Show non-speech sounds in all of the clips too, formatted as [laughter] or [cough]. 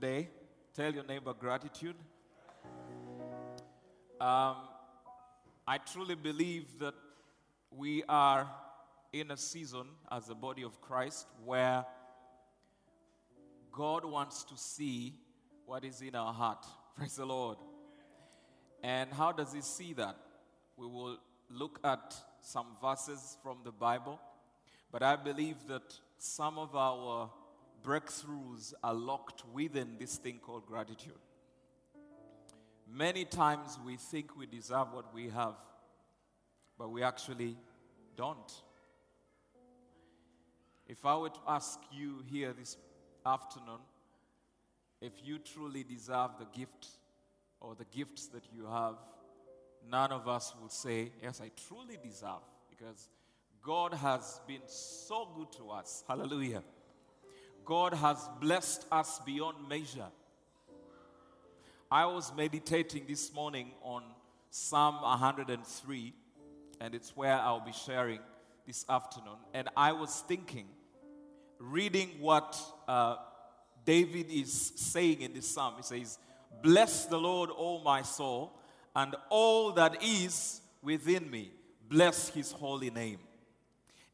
Today. Tell your neighbor gratitude. Um, I truly believe that we are in a season as a body of Christ where God wants to see what is in our heart. [laughs] Praise the Lord. And how does He see that? We will look at some verses from the Bible, but I believe that some of our breakthroughs are locked within this thing called gratitude. Many times we think we deserve what we have, but we actually don't. If I were to ask you here this afternoon if you truly deserve the gift or the gifts that you have, none of us will say, Yes, I truly deserve, because God has been so good to us. Hallelujah. God has blessed us beyond measure. I was meditating this morning on Psalm 103, and it's where I'll be sharing this afternoon. And I was thinking, reading what uh, David is saying in this psalm. He says, Bless the Lord, O my soul, and all that is within me. Bless his holy name.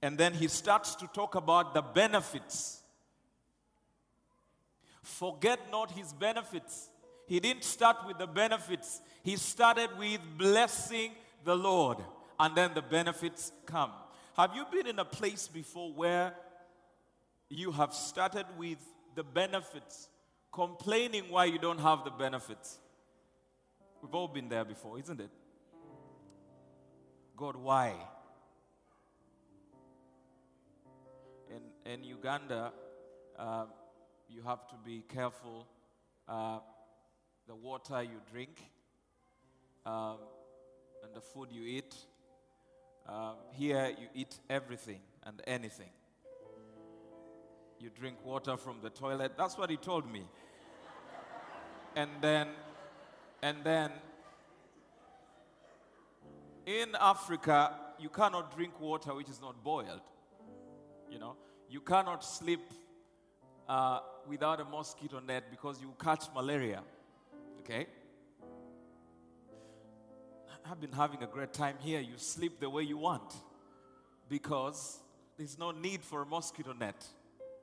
And then he starts to talk about the benefits. Forget not his benefits. He didn't start with the benefits, he started with blessing the Lord, and then the benefits come. Have you been in a place before where you have started with the benefits, complaining why you don't have the benefits? We've all been there before, isn't it? God, why? In, in Uganda, uh, you have to be careful uh, the water you drink um, and the food you eat. Um, here, you eat everything and anything. You drink water from the toilet. That's what he told me. And then, and then, in Africa, you cannot drink water which is not boiled. You know, you cannot sleep uh, without a mosquito net because you catch malaria. Okay? I've been having a great time here. You sleep the way you want because there's no need for a mosquito net.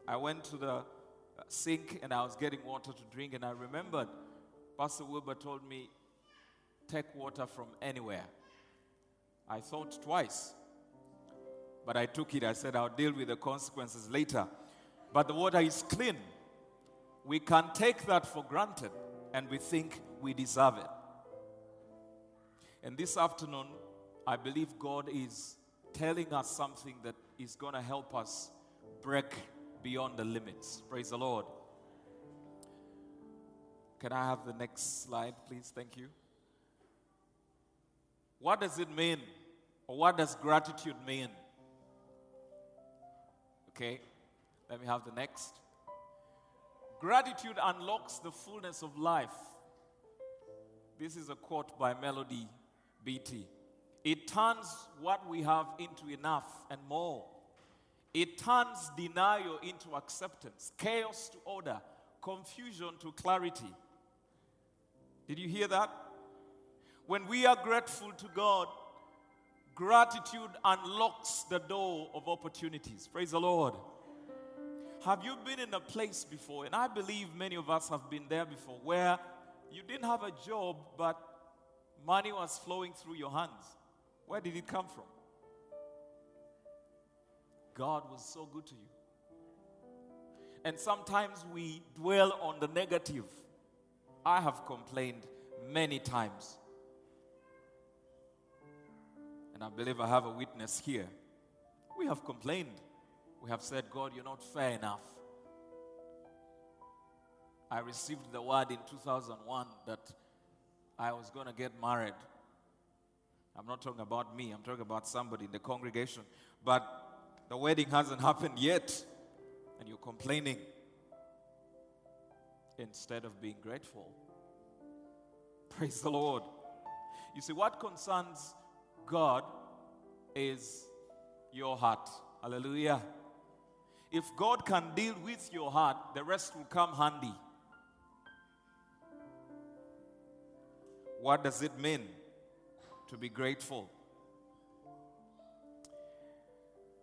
I went to the sink and I was getting water to drink, and I remembered Pastor Wilbur told me, take water from anywhere. I thought twice, but I took it. I said, I'll deal with the consequences later. But the water is clean. We can take that for granted and we think we deserve it. And this afternoon, I believe God is telling us something that is going to help us break beyond the limits. Praise the Lord. Can I have the next slide, please? Thank you. What does it mean? Or what does gratitude mean? Okay, let me have the next. Gratitude unlocks the fullness of life. This is a quote by Melody Beattie. It turns what we have into enough and more. It turns denial into acceptance, chaos to order, confusion to clarity. Did you hear that? When we are grateful to God, gratitude unlocks the door of opportunities. Praise the Lord. Have you been in a place before, and I believe many of us have been there before, where you didn't have a job, but money was flowing through your hands? Where did it come from? God was so good to you. And sometimes we dwell on the negative. I have complained many times. And I believe I have a witness here. We have complained. We have said, God, you're not fair enough. I received the word in 2001 that I was going to get married. I'm not talking about me, I'm talking about somebody in the congregation. But the wedding hasn't happened yet, and you're complaining instead of being grateful. Praise the Lord. You see, what concerns God is your heart. Hallelujah. If God can deal with your heart, the rest will come handy. What does it mean to be grateful?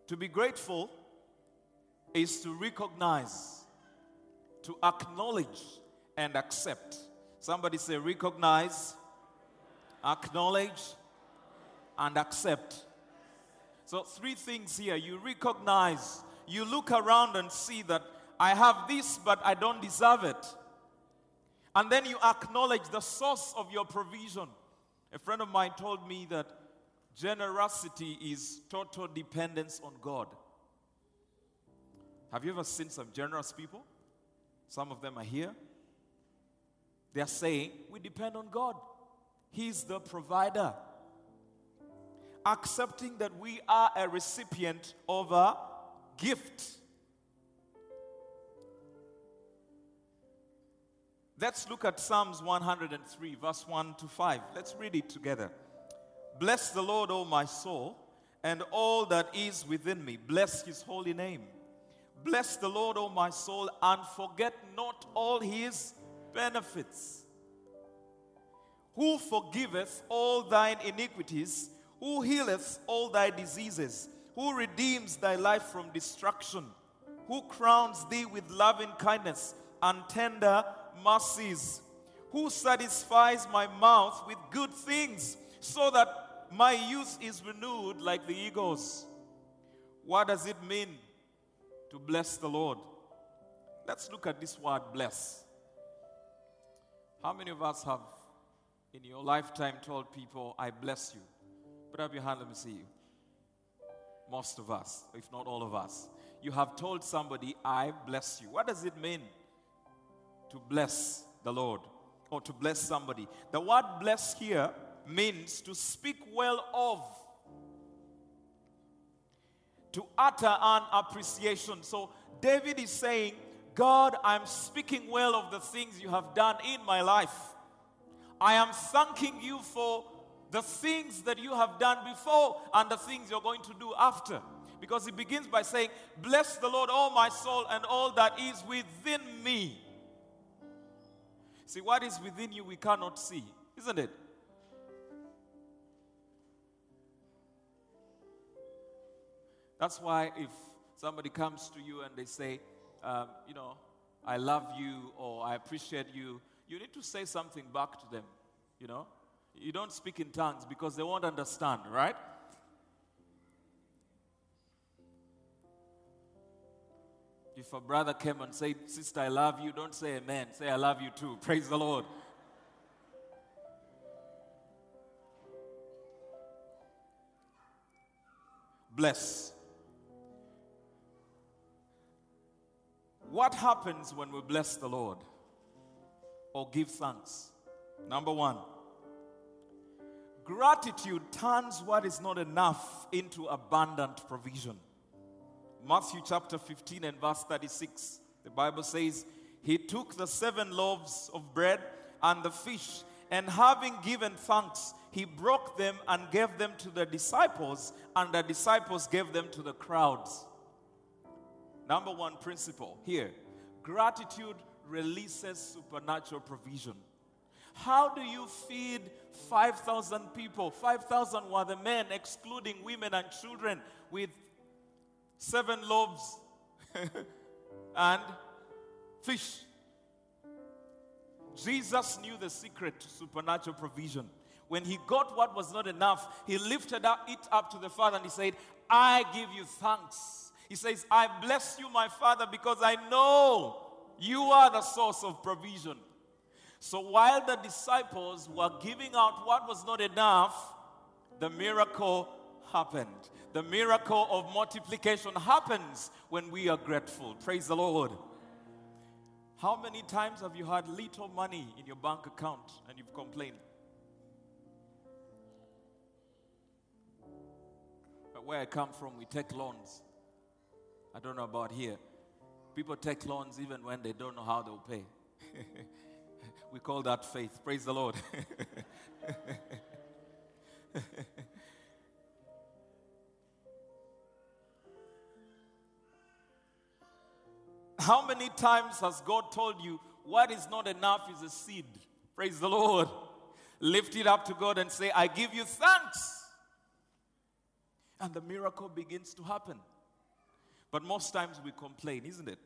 To be grateful is to recognize, to acknowledge, and accept. Somebody say, recognize, acknowledge, and accept. So, three things here. You recognize, you look around and see that I have this, but I don't deserve it. And then you acknowledge the source of your provision. A friend of mine told me that generosity is total dependence on God. Have you ever seen some generous people? Some of them are here. They are saying, We depend on God, He's the provider. Accepting that we are a recipient of a gift. Let's look at Psalms 103, verse 1 to 5. Let's read it together. Bless the Lord, O my soul, and all that is within me. Bless his holy name. Bless the Lord, O my soul, and forget not all his benefits. Who forgiveth all thine iniquities, who healeth all thy diseases, who redeems thy life from destruction, who crowns thee with loving kindness and tender mercies, who satisfies my mouth with good things, so that my youth is renewed like the eagles. What does it mean to bless the Lord? Let's look at this word bless. How many of us have in your lifetime told people, I bless you? Put up your hand, let me see you. Most of us, if not all of us. You have told somebody, I bless you. What does it mean to bless the Lord or to bless somebody? The word bless here means to speak well of, to utter an appreciation. So David is saying, God, I'm speaking well of the things you have done in my life. I am thanking you for the things that you have done before and the things you're going to do after. Because he begins by saying, Bless the Lord, all my soul, and all that is within me. See, what is within you we cannot see, isn't it? That's why if somebody comes to you and they say, um, you know, I love you or I appreciate you, you need to say something back to them, you know? You don't speak in tongues because they won't understand, right? If a brother came and said, Sister, I love you, don't say amen. Say, I love you too. [laughs] Praise the Lord. Bless. What happens when we bless the Lord or give thanks? Number one, gratitude turns what is not enough into abundant provision. Matthew chapter 15 and verse 36, the Bible says, He took the seven loaves of bread and the fish, and having given thanks, He broke them and gave them to the disciples, and the disciples gave them to the crowds. Number one principle here gratitude releases supernatural provision. How do you feed 5,000 people? 5,000 were the men, excluding women and children, with seven loaves [laughs] and fish. Jesus knew the secret to supernatural provision. When he got what was not enough, he lifted it up to the Father and he said, I give you thanks. He says, I bless you, my Father, because I know you are the source of provision. So while the disciples were giving out what was not enough, the miracle happened. The miracle of multiplication happens when we are grateful. Praise the Lord. How many times have you had little money in your bank account and you've complained? But where I come from, we take loans. I don't know about here. People take loans even when they don't know how they'll pay. [laughs] [laughs] we call that faith. Praise the Lord. [laughs] How many times has God told you what is not enough is a seed? Praise the Lord. Lift it up to God and say, I give you thanks. And the miracle begins to happen. But most times we complain, isn't it?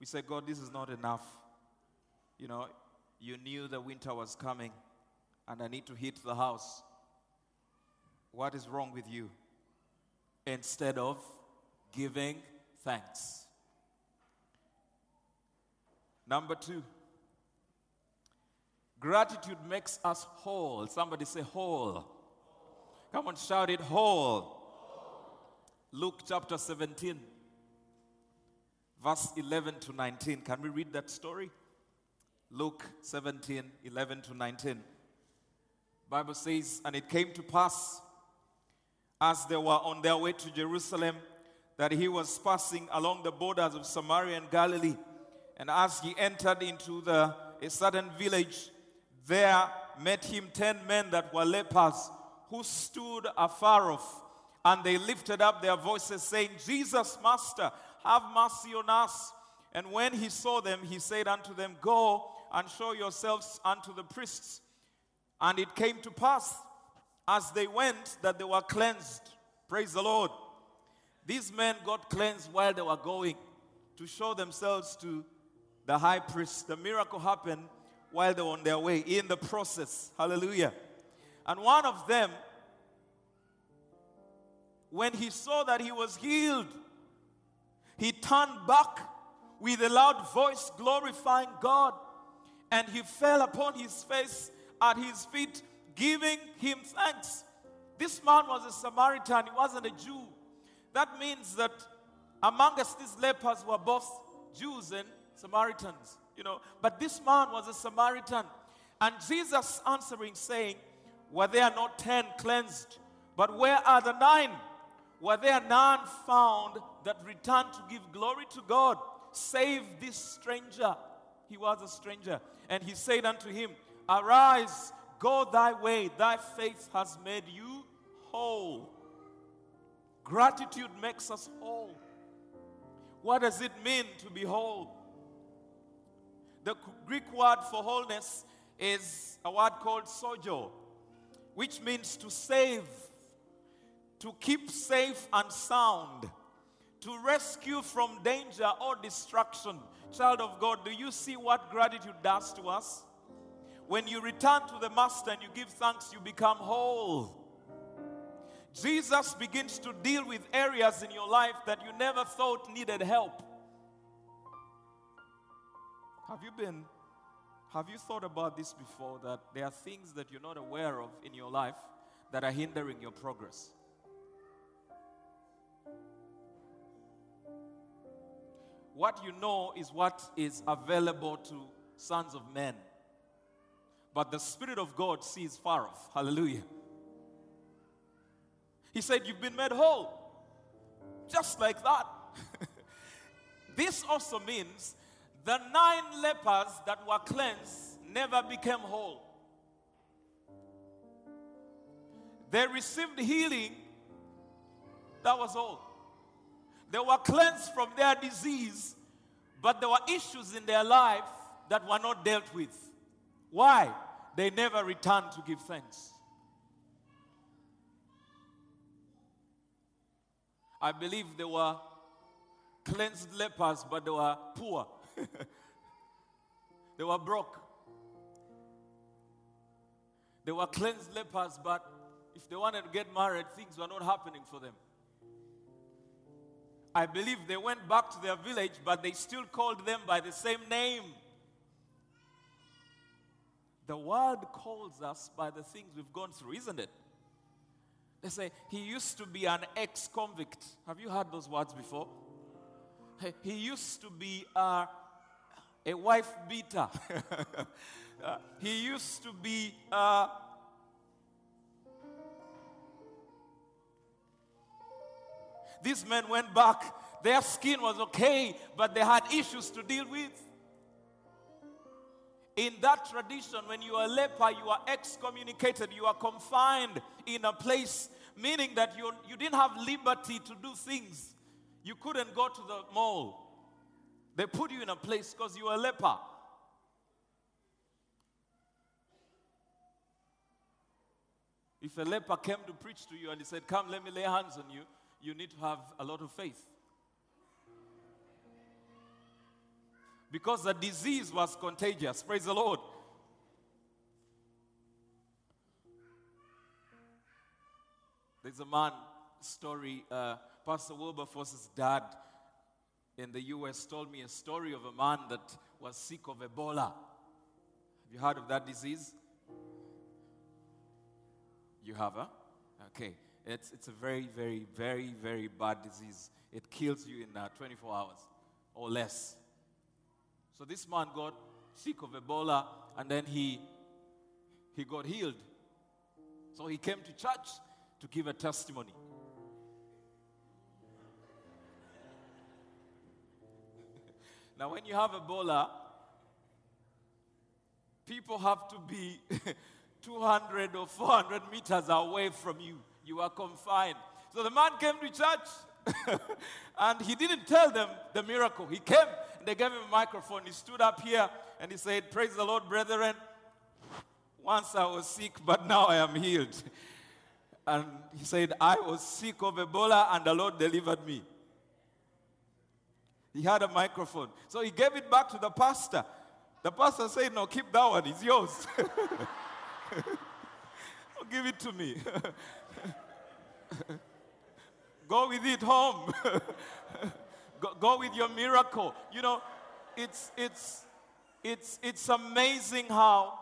We say, God, this is not enough. You know, you knew the winter was coming and I need to heat the house. What is wrong with you? Instead of giving thanks. Number two, gratitude makes us whole. Somebody say whole. Come on, shout it whole. Luke chapter 17, verse 11 to 19. Can we read that story? Luke 17, 11 to 19. Bible says, and it came to pass as they were on their way to Jerusalem that he was passing along the borders of Samaria and Galilee. And as he entered into the, a certain village, there met him ten men that were lepers who stood afar off. And they lifted up their voices, saying, Jesus, Master, have mercy on us. And when he saw them, he said unto them, Go and show yourselves unto the priests. And it came to pass as they went that they were cleansed. Praise the Lord. These men got cleansed while they were going to show themselves to the high priest. The miracle happened while they were on their way in the process. Hallelujah. And one of them, when he saw that he was healed, he turned back with a loud voice, glorifying God, and he fell upon his face at his feet, giving him thanks. This man was a Samaritan, he wasn't a Jew. That means that among us, these lepers were both Jews and Samaritans, you know. But this man was a Samaritan. And Jesus answering, saying, Were there not ten cleansed? But where are the nine? Were there none found that returned to give glory to God, save this stranger? He was a stranger. And he said unto him, Arise, go thy way, thy faith has made you whole. Gratitude makes us whole. What does it mean to be whole? The Greek word for wholeness is a word called sozo, which means to save, to keep safe and sound, to rescue from danger or destruction. Child of God, do you see what gratitude does to us? When you return to the Master and you give thanks, you become whole. Jesus begins to deal with areas in your life that you never thought needed help. Have you been, have you thought about this before? That there are things that you're not aware of in your life that are hindering your progress? What you know is what is available to sons of men. But the Spirit of God sees far off. Hallelujah. He said, You've been made whole. Just like that. [laughs] this also means the nine lepers that were cleansed never became whole. They received healing, that was all. They were cleansed from their disease, but there were issues in their life that were not dealt with. Why? They never returned to give thanks. I believe they were cleansed lepers, but they were poor. [laughs] they were broke. They were cleansed lepers, but if they wanted to get married, things were not happening for them. I believe they went back to their village, but they still called them by the same name. The world calls us by the things we've gone through, isn't it? They say, he used to be an ex convict. Have you heard those words before? He- used to be a, a wife beater. [laughs] Uh, he used to be uh, These men went back. Their skin was okay, but they had issues to deal with. In that tradition, when you are a leper, you are excommunicated, you are confined in a place, meaning that you, you didn't have liberty to do things. You couldn't go to the mall. They put you in a place because you were a leper. If a leper came to preach to you and he said, Come, let me lay hands on you, you need to have a lot of faith. Because the disease was contagious. Praise the Lord. There's a man story. Uh, Pastor Wilberforce's dad in the US told me a story of a man that was sick of Ebola. Have you heard of that disease? You have, huh? Okay. It's, it's a very, very, very, very bad disease. It kills you in uh, 24 hours or less. So this man got sick of Ebola and then he, he got healed. So he came to church to give a testimony. [laughs] now, when you have Ebola, people have to be [laughs] 200 or 400 meters away from you. You are confined. So the man came to church [laughs] and he didn't tell them the miracle. He came and they gave him a microphone. He stood up here and he said, Praise the Lord, brethren. Once I was sick, but now I am healed. [laughs] And he said, I was sick of Ebola and the Lord delivered me. He had a microphone. So he gave it back to the pastor. The pastor said, No, keep that one, it's yours. [laughs] Give it to me. [laughs] go with it home. [laughs] go, go with your miracle. You know, it's, it's, it's, it's amazing how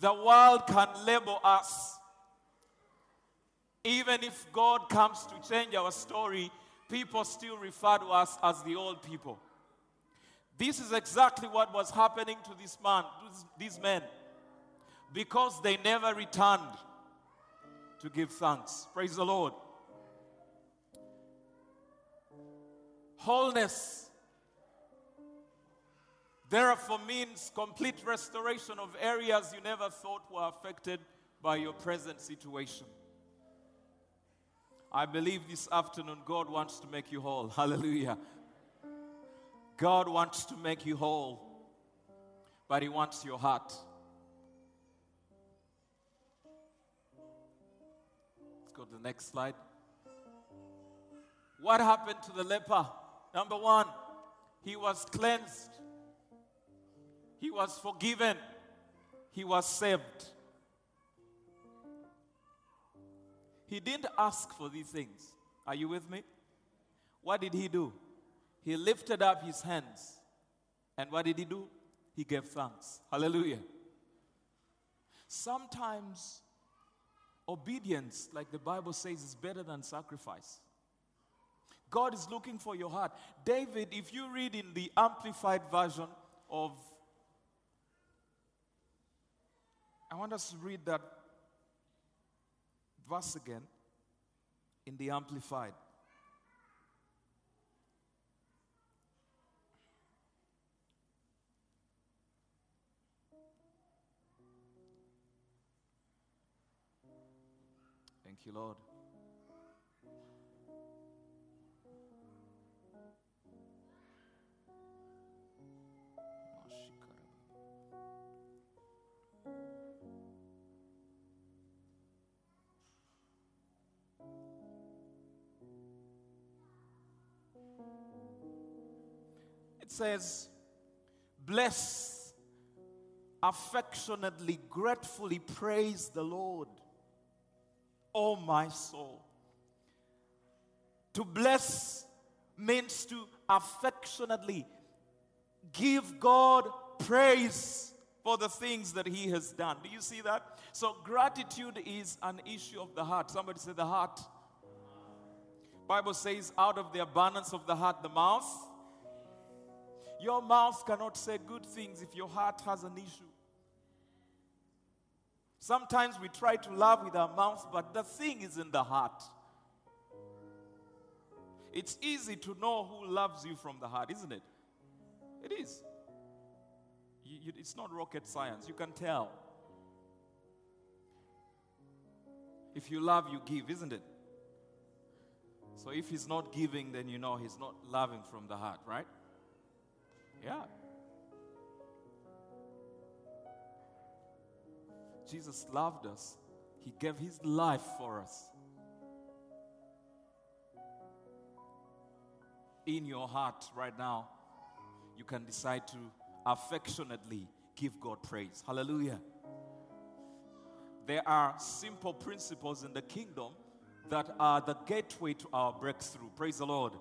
the world can label us. Even if God comes to change our story, people still refer to us as the old people. This is exactly what was happening to this man, these men, because they never returned to give thanks. Praise the Lord. Wholeness therefore means complete restoration of areas you never thought were affected by your present situation. I believe this afternoon God wants to make you whole. [laughs] Hallelujah. God wants to make you whole, but He wants your heart. The next slide. What happened to the leper? Number one, he was cleansed, he was forgiven, he was saved. He didn't ask for these things. Are you with me? What did he do? He lifted up his hands. And what did he do? He gave thanks. Hallelujah. Sometimes obedience, like the Bible says, is better than sacrifice. God is looking for your heart. David, if you read in the amplified version of, I want us to read that verse again in the amplified. Thank you, Lord. It says, Bless, affectionately, gratefully praise the Lord, O my soul. To bless means to affectionately give God praise for the things that He has done. Do you see that? So, gratitude is an issue of the heart. Somebody say the heart. Bible says, out of the abundance of the heart, the mouth. Your mouth cannot say good things if your heart has an issue. Sometimes we try to love with our mouth, but the thing is in the heart. It's easy to know who loves you from the heart, isn't it? It is. You- you- it's not rocket science. You can tell. If you love, you give, isn't it? So if he's not giving, then you know he's not loving from the heart, right? Yeah. Jesus loved us, he gave his life for us. In your heart right now, you can decide to affectionately give God praise. Hallelujah. There are simple principles in the kingdom that are the gateway to our breakthrough. Praise the Lord.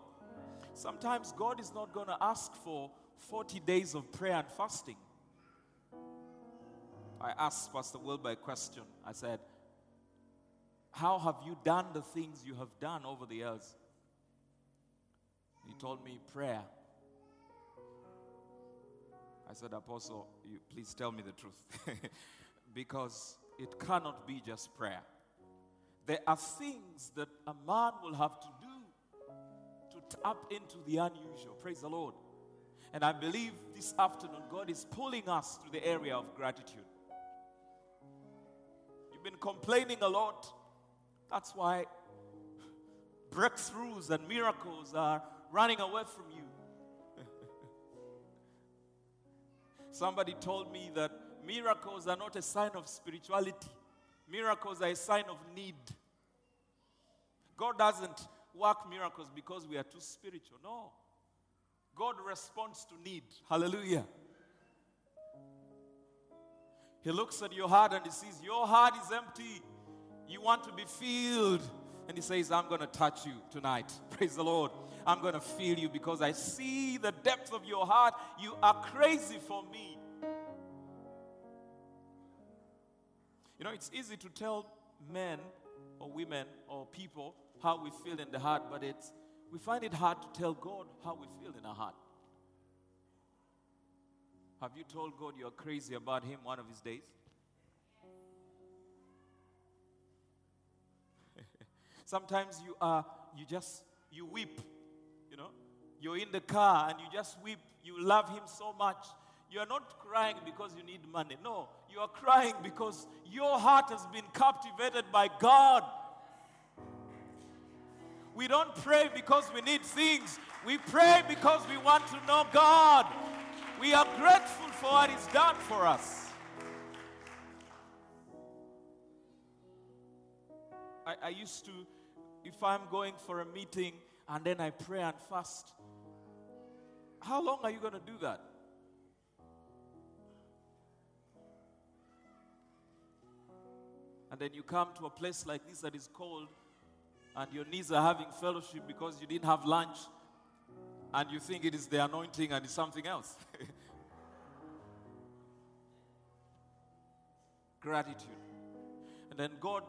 Sometimes God is not going to ask for 40 days of prayer and fasting. I asked Pastor Wilbur a question. I said, How have you done the things you have done over the years? He told me prayer. I said, Apostle, you, please tell me the truth. [laughs] because it cannot be just prayer. There are things that a man will have to do to tap into the unusual. Praise the Lord. And I believe this afternoon, God is pulling us to the area of gratitude. Complaining a lot. That's why breakthroughs and miracles are running away from you. [laughs] Somebody told me that miracles are not a sign of spirituality, miracles are a sign of need. God doesn't work miracles because we are too spiritual. No. God responds to need. Hallelujah. He looks at your heart and he sees your heart is empty. You want to be filled. And he says, I'm going to touch you tonight. [laughs] Praise the Lord. I'm going to feel you because I see the depth of your heart. You are crazy for me. You know, it's easy to tell men or women or people how we feel in the heart, but it's we find it hard to tell God how we feel in our heart. Have you told God you're crazy about him one of his days? [laughs] Sometimes you are you just you weep, you know. You're in the car and you just weep. You love him so much. You are not crying because you need money. No, you are crying because your heart has been captivated by God. We don't pray because we need things. We pray because we want to know God. We are grateful for what He's done for us. I, I used to, if I'm going for a meeting and then I pray and fast, how long are you going to do that? And then you come to a place like this that is cold, and your knees are having fellowship because you didn't have lunch, and you think it is the anointing and it's something else. [laughs] Gratitude. And then God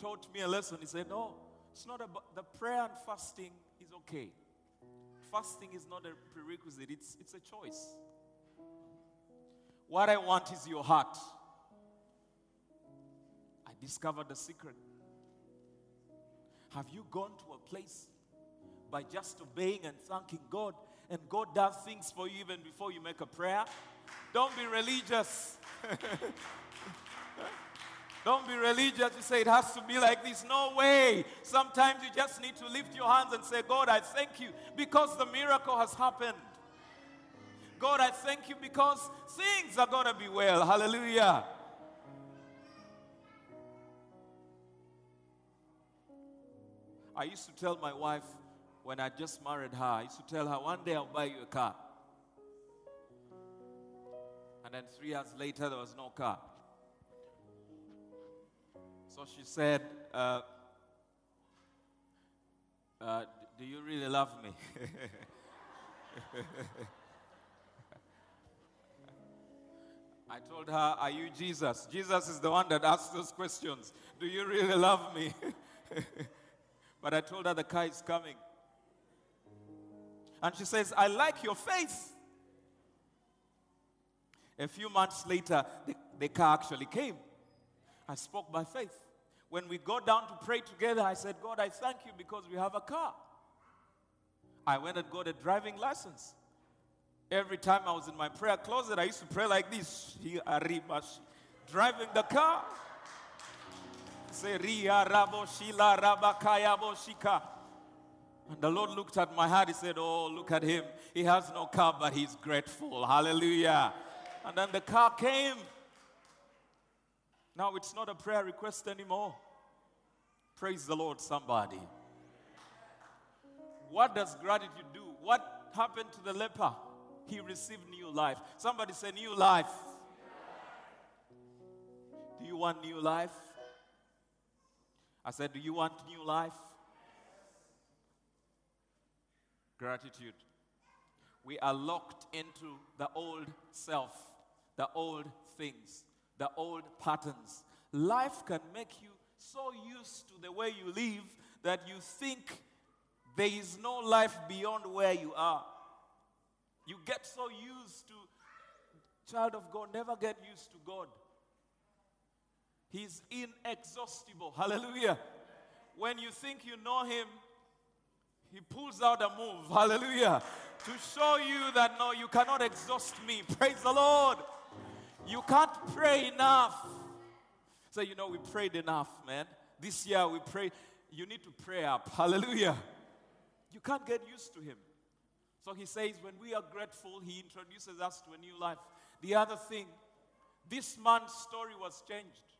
taught me a lesson. He said, No, it's not about the prayer and fasting is okay. Fasting is not a prerequisite, it's, it's a choice. What I want is your heart. I discovered the secret. Have you gone to a place by just obeying and thanking God, and God does things for you even before you make a prayer? Don't be religious. [laughs] Don't be religious. You say it has to be like this. No way. Sometimes you just need to lift your hands and say, God, I thank you because the miracle has happened. God, I thank you because things are going to be well. Hallelujah. I used to tell my wife when I just married her, I used to tell her, one day I'll buy you a car. And then three years later, there was no car. So she said, uh, uh, Do you really love me? [laughs] I told her, Are you Jesus? Jesus is the one that asks those questions. Do you really love me? [laughs] but I told her the car is coming. And she says, I like your face. A few months later, the, the car actually came. I spoke by faith. When we got down to pray together, I said, God, I thank you because we have a car. I went and got a driving license. Every time I was in my prayer closet, I used to pray like this driving the car. Say, Ria. And the Lord looked at my heart. He said, Oh, look at him. He has no car, but he's grateful. Hallelujah. And then the car came. Now it's not a prayer request anymore. Praise the Lord, somebody. What does gratitude do? What happened to the leper? He received new life. Somebody say, New life. Do you want new life? I said, Do you want new life? Gratitude. We are locked into the old self, the old things, the old patterns. Life can make you so used to the way you live that you think there is no life beyond where you are. You get so used to, child of God, never get used to God. He's inexhaustible. Hallelujah. When you think you know Him, He pulls out a move. Hallelujah. To show you that no, you cannot exhaust me. Praise the Lord. You can't pray enough. So, you know, we prayed enough, man. This year we prayed. You need to pray up. Hallelujah. You can't get used to Him. So He says, when we are grateful, He introduces us to a new life. The other thing, this man's story was changed.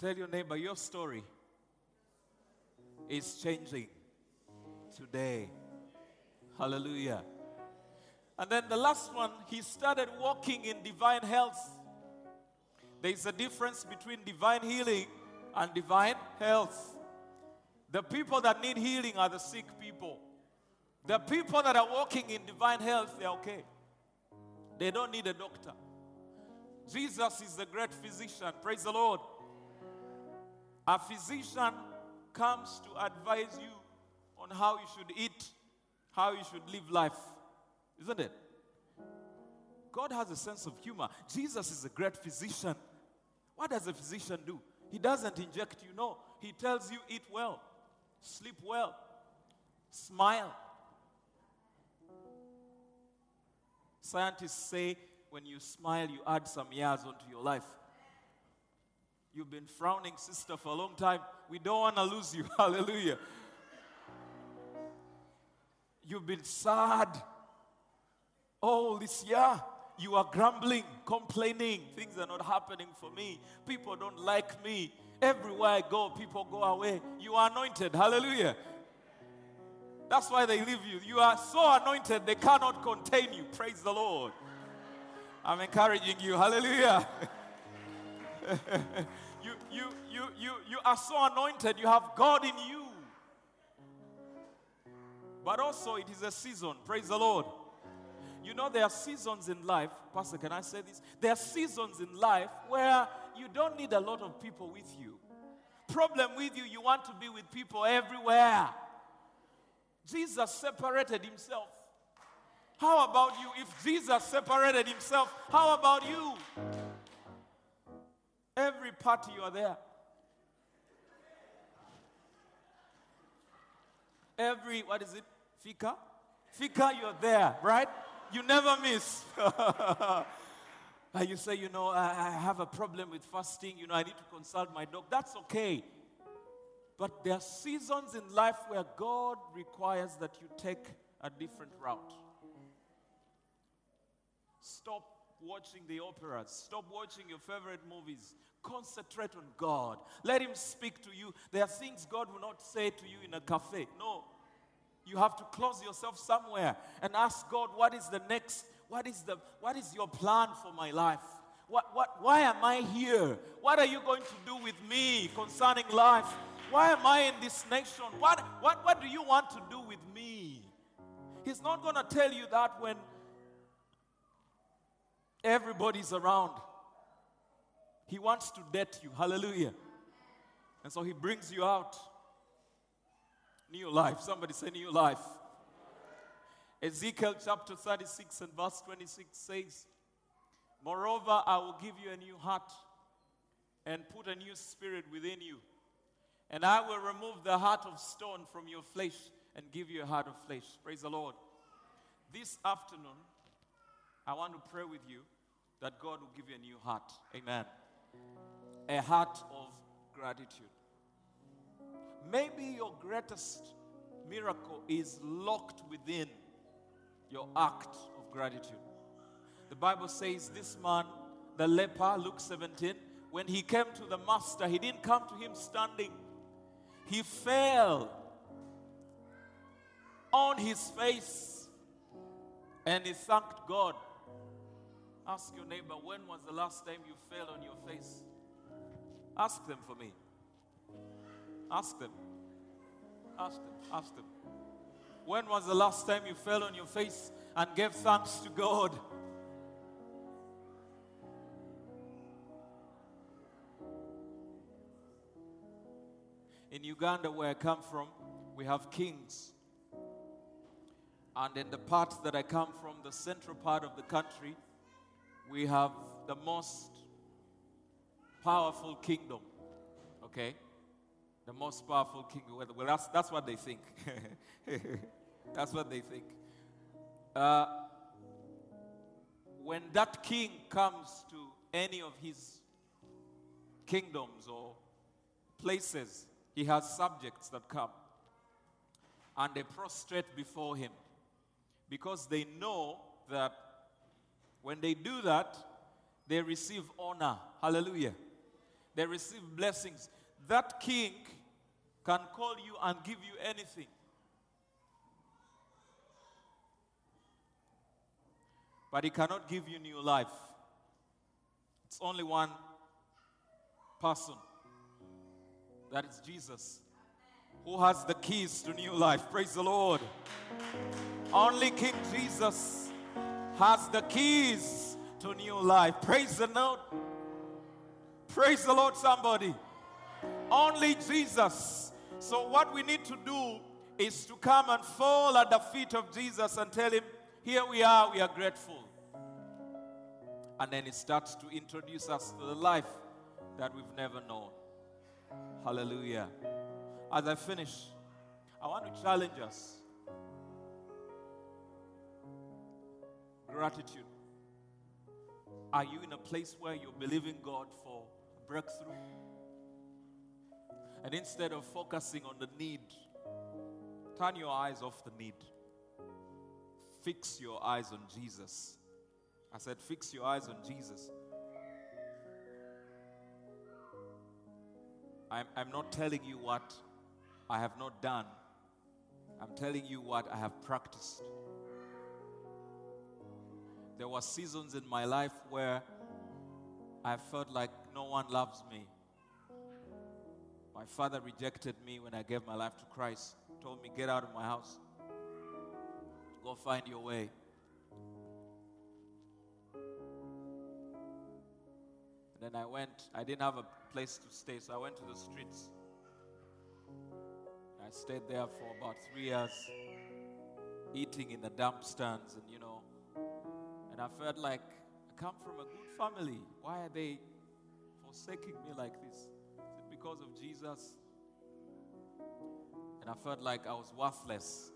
Tell your neighbor, your story is changing today. Hallelujah. And then the last one, he started walking in divine health. There is a difference between divine healing and divine health. The people that need healing are the sick people. The people that are walking in divine health, they're okay. They don't need a doctor. Jesus is the great physician. Praise the Lord. A physician comes to advise you on how you should eat, how you should live life. Isn't it? God has a sense of humor. Jesus is a great physician. What does a physician do? He doesn't inject you, no. He tells you eat well, sleep well, smile. Scientists say when you smile, you add some years onto your life. You've been frowning, sister, for a long time. We don't want to lose you. [laughs] Hallelujah. You've been sad all this year. You are grumbling, complaining. Things are not happening for me. People don't like me. Everywhere I go, people go away. You are anointed. Hallelujah. That's why they leave you. You are so anointed, they cannot contain you. Praise the Lord. I'm encouraging you. Hallelujah. [laughs] [laughs] you, you, you, you, you are so anointed. You have God in you. But also, it is a season. Praise the Lord. You know, there are seasons in life. Pastor, can I say this? There are seasons in life where you don't need a lot of people with you. Problem with you, you want to be with people everywhere. Jesus separated himself. How about you? If Jesus separated himself, how about you? Every party you are there. Every, what is it? Fika? Fika, you're there, right? You never miss. [laughs] You say, you know, I, have a problem with fasting, you know, I need to consult my doc. That's okay. But there are seasons in life where God requires that you take a different route. Stop watching the operas. Stop watching your favorite movies. Concentrate on God. Let Him speak to you. There are things God will not say to you in a cafe. No. You have to close yourself somewhere and ask God, what is the next? What is, the, what is your plan for my life? What, what, why am I here? What are you going to do with me concerning life? Why am I in this nation? What, what, what do you want to do with me? He's not going to tell you that when everybody's around. He wants to date you. Hallelujah. And so he brings you out. New life. Somebody say new life. Ezekiel chapter 36 and verse 26 says, Moreover, I will give you a new heart and put a new spirit within you. And I will remove the heart of stone from your flesh and give you a heart of flesh. Praise the Lord. This afternoon, I want to pray with you that God will give you a new heart. Amen. A heart of gratitude. Maybe your greatest miracle is locked within your act of gratitude. The Bible says this man, the leper, Luke 17, when he came to the master, he didn't come to him standing. He fell on his face and he thanked God. Ask your neighbor, when was the last time you fell on your face? Ask them for me. Ask them. Ask them. Ask them. When was the last time you fell on your face and gave thanks to God? In Uganda, where I come from, we have kings. And in the part that I come from, the central part of the country, we have the most powerful kingdom. Okay? The most powerful kingdom. Well, that's, that's what they think. [laughs] that's what they think. Uh, when that king comes to any of his kingdoms or places, he has subjects that come and they prostrate before him because they know that when they do that, they receive honor. Hallelujah. They receive blessings. That king can call you and give you anything. But he cannot give you new life. It's only one person. That is Jesus, who has the keys to new life. Praise the Lord. Only King Jesus has the keys to new life. Praise the Lord. Praise the Lord, somebody. Only Jesus. So, what we need to do is to come and fall at the feet of Jesus and tell him, Here we are, we are grateful. And then he starts to introduce us to the life that we've never known. Hallelujah. As I finish, I want to challenge us. Gratitude. Are you in a place where you're believing God for breakthrough? And instead of focusing on the need, turn your eyes off the need. Fix your eyes on Jesus. I said, fix your eyes on Jesus. I'm, I'm not telling you what I have not done, I'm telling you what I have practiced. There were seasons in my life where I felt like no one loves me. My father rejected me when I gave my life to Christ, told me, Get out of my house, go find your way. And then I went, I didn't have a place to stay, so I went to the streets. I stayed there for about three years, eating in the dump stands, and you know, and I felt like I come from a good family. Why are they forsaking me like this? Is it because of Jesus? And I felt like I was worthless.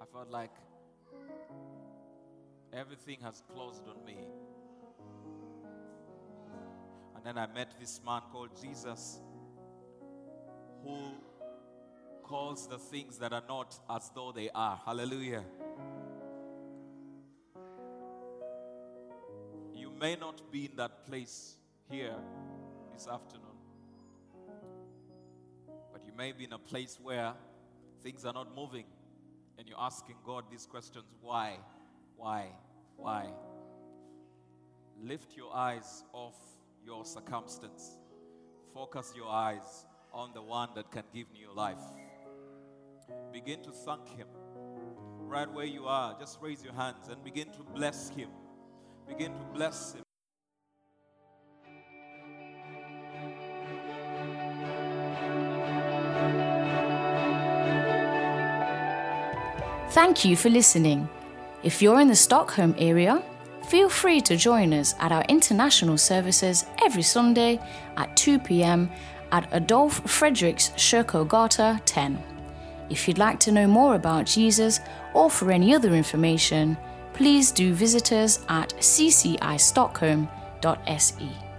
I felt like everything has closed on me. And then I met this man called Jesus who calls the things that are not as though they are. Hallelujah. May not be in that place here this afternoon, but you may be in a place where things are not moving and you're asking God these questions why? Why? Why? Lift your eyes off your circumstance. Focus your eyes on the one that can give new life. Begin to thank Him. Right where you are, just raise your hands and begin to bless Him. Begin to bless Him. Thank you for listening. If you're in the Stockholm area, feel free to join us at our international services every Sunday at 2 pm at Adolf Fredriks Kyrkogata 10. If you'd like to know more about Jesus or for any other information, please do visit us at ccistockholm.se.